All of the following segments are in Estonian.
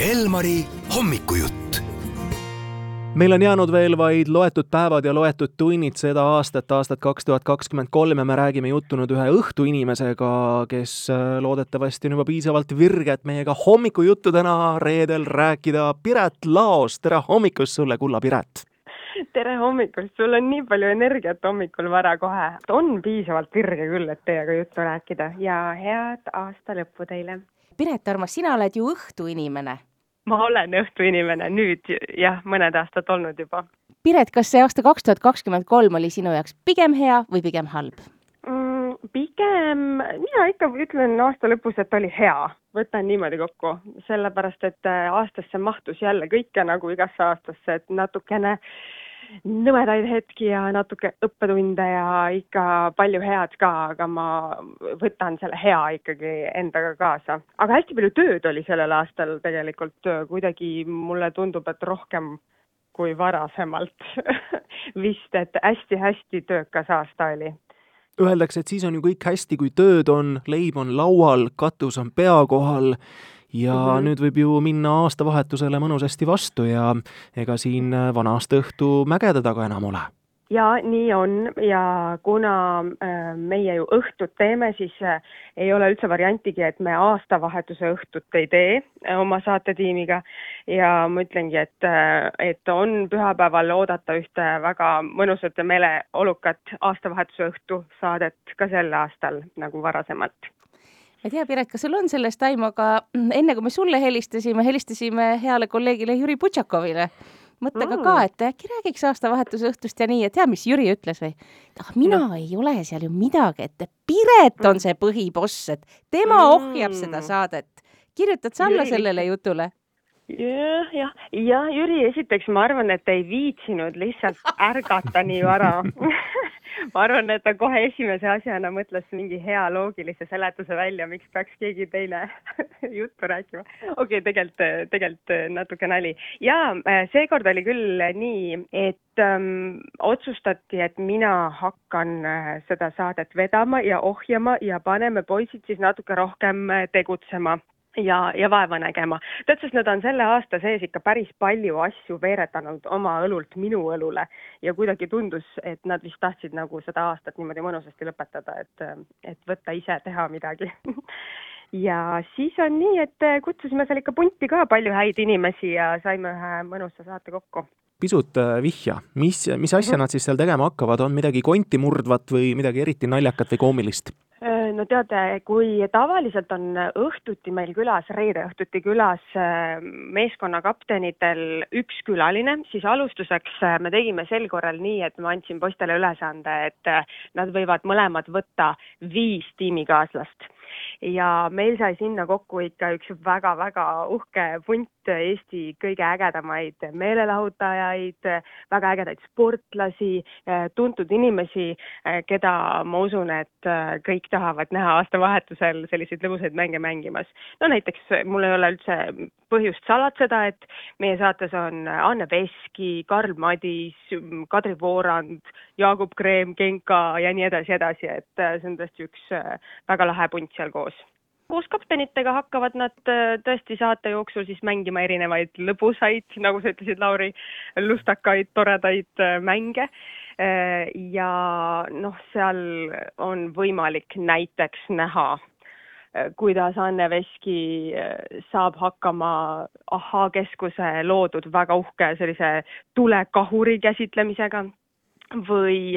Elmari hommikujutt. meil on jäänud veel vaid loetud päevad ja loetud tunnid seda aastat, aastat kaks tuhat kakskümmend kolm ja me räägime juttu nüüd ühe õhtuinimesega, kes äh, loodetavasti on juba piisavalt virge, et meiega hommikujuttu täna reedel rääkida. Piret Laos, tere hommikust sulle, kulla Piret! tere hommikust, sul on nii palju energiat hommikul vara kohe. on piisavalt virge küll, et teiega juttu rääkida ja head aasta lõppu teile. Piret Armas, sina oled ju õhtuinimene. ma olen õhtuinimene nüüd jah, mõned aastad olnud juba. Piret, kas see aasta kaks tuhat kakskümmend kolm oli sinu jaoks pigem hea või pigem halb? mm,? pigem, mina ikka ütlen aasta lõpus, et oli hea, võtan niimoodi kokku, sellepärast et äh, aastasse mahtus jälle kõike nagu igasse aastasse, et natukene nõmedaid hetki ja natuke õppetunde ja ikka palju head ka, aga ma võtan selle hea ikkagi endaga kaasa. aga hästi palju tööd oli sellel aastal tegelikult, kuidagi mulle tundub, et rohkem kui varasemalt vist, et hästi-hästi töökas aasta oli. Öeldakse, et siis on ju kõik hästi, kui tööd on, leib on laual, katus on pea kohal ja mm -hmm. nüüd võib ju minna aastavahetusele mõnusasti vastu ja ega siin vana aasta õhtu mägede taga enam ole. Ja nii on. Ja kuna äh, meie ju õhtut teeme, siis äh, ei ole üldse variantigi, et me aastavahetuse õhtut ei tee äh, oma saatetiimiga. Ja ma ütlengi, et, et on pühapäeval oodata ühte väga mõnusat ja meeleolukat aastavahetuse õhtu saadet ka sel aastal nagu varasemalt ma ei tea, Piret, kas sul on sellest aimu, aga enne kui me sulle helistasime, helistasime heale kolleegile Jüri Butšakovile mõttega mm. ka, et äkki räägiks aastavahetuse õhtust ja nii, et tea, mis Jüri ütles või? ah, mina no. ei ole seal ju midagi, et Piret on mm. see põhiboss, et tema mm. ohjab seda saadet. kirjutad sa alla sellele jutule? jah, jah, ja Jüri, esiteks ma arvan, et ei viitsinud lihtsalt ärgata nii vara ma arvan, et ta kohe esimese asjana mõtles mingi hea loogilise seletuse välja, miks peaks keegi teine juttu rääkima. okei okay,, tegelikult, tegelikult natuke nali. ja äh, seekord oli küll nii, et ähm, otsustati, et mina hakkan äh, seda saadet vedama ja ohjama ja paneme poisid siis natuke rohkem äh, tegutsema ja, ja vaeva nägema. tead, sest nad on selle aasta sees ikka päris palju asju veeretanud oma õlult minu õlule. Ja kuidagi tundus, et nad vist tahtsid nagu seda aastat niimoodi mõnusasti lõpetada, et, et võtta ise teha midagi. Ja siis on nii, et kutsusime seal ikka punti ka palju häid inimesi ja saime ühe mõnusa saate kokku. Pisut äh, vihja, mis, mis asja nad siis seal tegema hakkavad, on midagi konti murdvat või midagi eriti naljakat või koomilist? No teate, kui tavaliselt on õhtuti meil külas, reede õhtuti külas äh, meeskonna kaptenitel üks külaline, siis alustuseks äh, me tegime sel korral nii, et ma andsin poistele ülesande, et äh, nad võivad mõlemad võtta viis tiimikaaslast. Ja meil sai sinna kokku ikka üks väga-väga uhke punt Eesti kõige ägedamaid meelelahutajaid, väga ägedaid sportlasi, tuntud inimesi, keda ma usun, et kõik tahavad näha aastavahetusel selliseid lõbusaid mänge mängimas. no näiteks mul ei ole üldse põhjust salatseda, et meie saates on Anne Veski, Karl Madis, Kadri Voorand, Jaagup Kreem, Genka ja nii edasi, edasi, et see on tõesti üks väga lahe punt seal koos koos kaptenitega hakkavad nad äh, tõesti saate jooksul siis mängima erinevaid lõbusaid, nagu sa ütlesid, Lauri, lustakaid, toredaid äh, mänge. Äh, ja noh, seal on võimalik näiteks näha, kuidas Anne Veski saab hakkama Ahhaa keskuse loodud väga uhke sellise tulekahuri käsitlemisega või,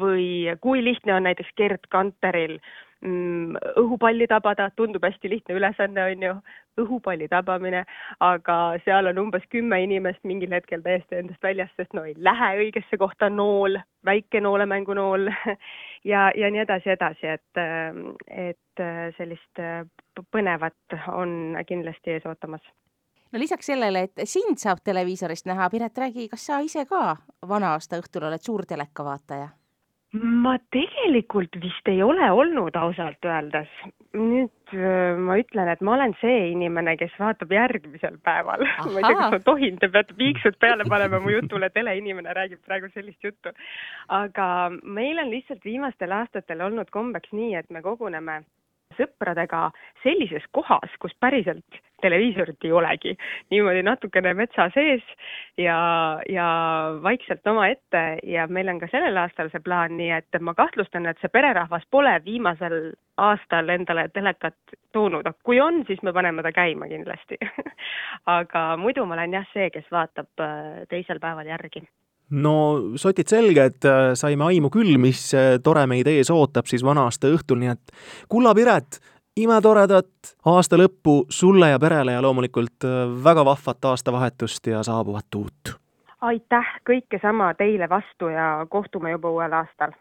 või kui lihtne on näiteks Gerd Kanteril mm, õhupalli tabada, tundub hästi lihtne ülesanne, on ju, õhupalli tabamine, aga seal on umbes kümme inimest mingil hetkel täiesti endast väljas, sest no ei lähe õigesse kohta nool, väike noolemängunool ja, ja nii edasi, edasi, et, et sellist põnevat on kindlasti ees ootamas no lisaks sellele, et sind saab televiisorist näha, Piret, räägi, kas sa ise ka vana aasta õhtul oled suur telekavaataja? ma tegelikult vist ei ole olnud ausalt öeldes. nüüd äh, ma ütlen, et ma olen see inimene, kes vaatab järgmisel päeval. ma ei tea, kas ma tohin, te peate piiksud peale panema mu jutule, teleinimene räägib praegu sellist juttu. aga meil on lihtsalt viimastel aastatel olnud kombeks nii, et me koguneme sõpradega sellises kohas, kus päriselt televiisorit ei olegi. niimoodi natukene metsa sees ja, ja vaikselt omaette ja meil on ka sellel aastal see plaan, nii et ma kahtlustan, et see pererahvas pole viimasel aastal endale telekat toonud, kui on, siis me paneme ta käima kindlasti. Aga muidu ma olen jah see, kes vaatab äh, teisel päeval järgi. No sotid selge, et äh, saime aimu küll, mis äh, tore meid ees ootab siis vana-aasta õhtul, nii et kulla Piret, imetoredat aasta lõppu sulle ja perele ja loomulikult väga vahvat aastavahetust ja saabuvat uut! aitäh, kõike sama teile vastu ja kohtume juba uuel aastal!